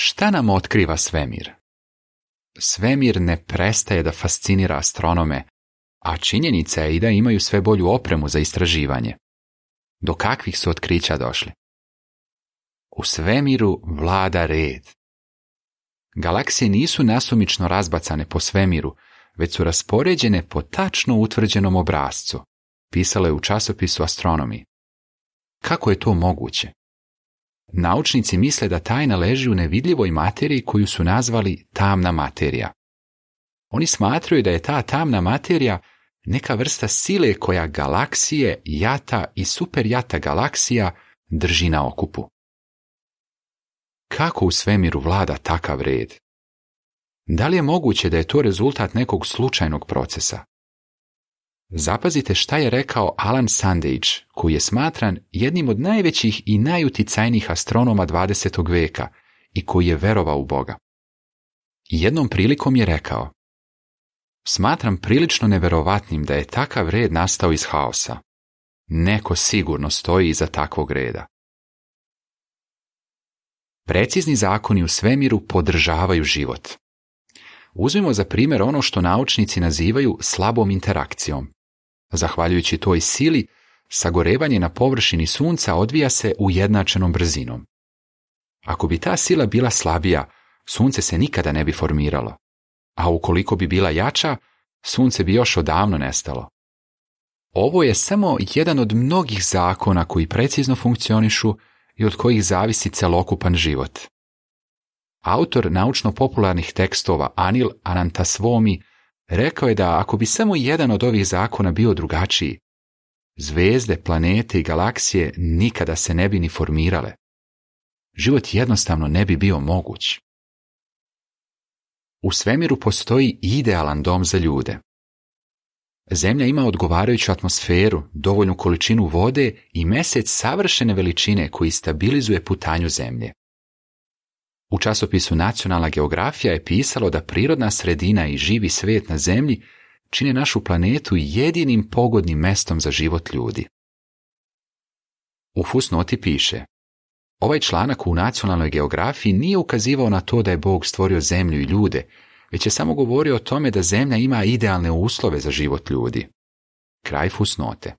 Šta nam otkriva svemir? Svemir ne prestaje da fascinira astronome, a činjenica je i da imaju sve bolju opremu za istraživanje. Do kakvih su otkrića došli? U svemiru vlada red. Galaksije nisu nasumično razbacane po svemiru, već su raspoređene po tačno utvrđenom obrascu, pisalo je u časopisu Astronomi. Kako je to moguće? Naučnici misle da tajna leži u nevidljivoj materiji koju su nazvali tamna materija. Oni smatraju da je ta tamna materija neka vrsta sile koja galaksije, jata i superjata galaksija drži na okupu. Kako u svemiru vlada takav red? Da li je moguće da je to rezultat nekog slučajnog procesa? Zapazite šta je rekao Alan Sandage, koji je smatran jednim od najvećih i najuticajnijih astronoma 20. veka i koji je verovao u Boga. Jednom prilikom je rekao Smatram prilično neverovatnim da je takav red nastao iz haosa. Neko sigurno stoji iza takvog reda. Precizni zakoni u svemiru podržavaju život. Uzmimo za primjer ono što naučnici nazivaju slabom interakcijom. Zahvaljujući toj sili, sagorevanje na površini sunca odvija se ujednačenom brzinom. Ako bi ta sila bila slabija, sunce se nikada ne bi formiralo, a ukoliko bi bila jača, sunce bi još odavno nestalo. Ovo je samo jedan od mnogih zakona koji precizno funkcionišu i od kojih zavisi celokupan život. Autor naučno-popularnih tekstova Anil Anantasvomi Rekao je da ako bi samo jedan od ovih zakona bio drugačiji, zvezde, planete i galaksije nikada se ne bi ni formirale. Život jednostavno ne bi bio moguć. U svemiru postoji idealan dom za ljude. Zemlja ima odgovarajuću atmosferu, dovoljnu količinu vode i mesec savršene veličine koji stabilizuje putanju zemlje. U časopisu Nacionalna geografija je pisalo da prirodna sredina i živi svijet na zemlji čine našu planetu jedinim pogodnim mestom za život ljudi. U fusnoti piše Ovaj članak u nacionalnoj geografiji nije ukazivao na to da je Bog stvorio zemlju i ljude, već je samo govorio o tome da zemlja ima idealne uslove za život ljudi. Kraj fusnote.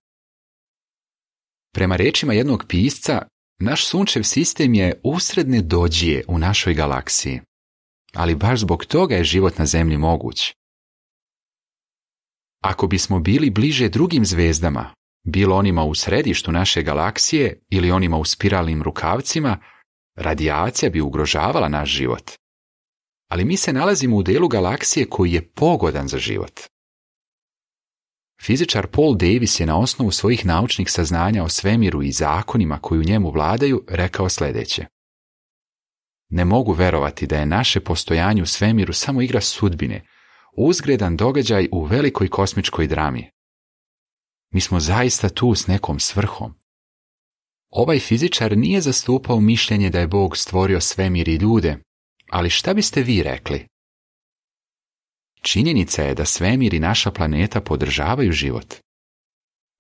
Prema rečima jednog pisca, naš sunčev sistem je usredne dođije u našoj galaksiji, ali baš zbog toga je život na Zemlji moguć. Ako bismo bili bliže drugim zvezdama, bilo onima u središtu naše galaksije ili onima u spiralnim rukavcima, radijacija bi ugrožavala naš život. Ali mi se nalazimo u delu galaksije koji je pogodan za život. Fizičar Paul Davis je na osnovu svojih naučnih saznanja o svemiru i zakonima koji u njemu vladaju rekao sljedeće. Ne mogu verovati da je naše postojanje u svemiru samo igra sudbine, uzgredan događaj u velikoj kosmičkoj drami. Mi smo zaista tu s nekom svrhom. Ovaj fizičar nije zastupao mišljenje da je Bog stvorio svemir i ljude, ali šta biste vi rekli Činjenica je da svemir i naša planeta podržavaju život.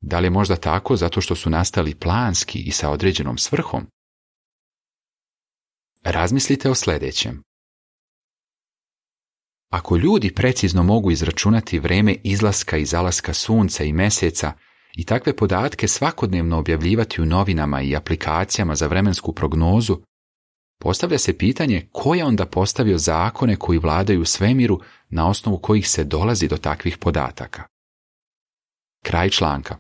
Da li je možda tako zato što su nastali planski i sa određenom svrhom? Razmislite o sljedećem. Ako ljudi precizno mogu izračunati vrijeme izlaska i zalaska sunca i mjeseca i takve podatke svakodnevno objavljivati u novinama i aplikacijama za vremensku prognozu, Postavlja se pitanje ko je onda postavio zakone koji vladaju svemiru na osnovu kojih se dolazi do takvih podataka. Kraj članka.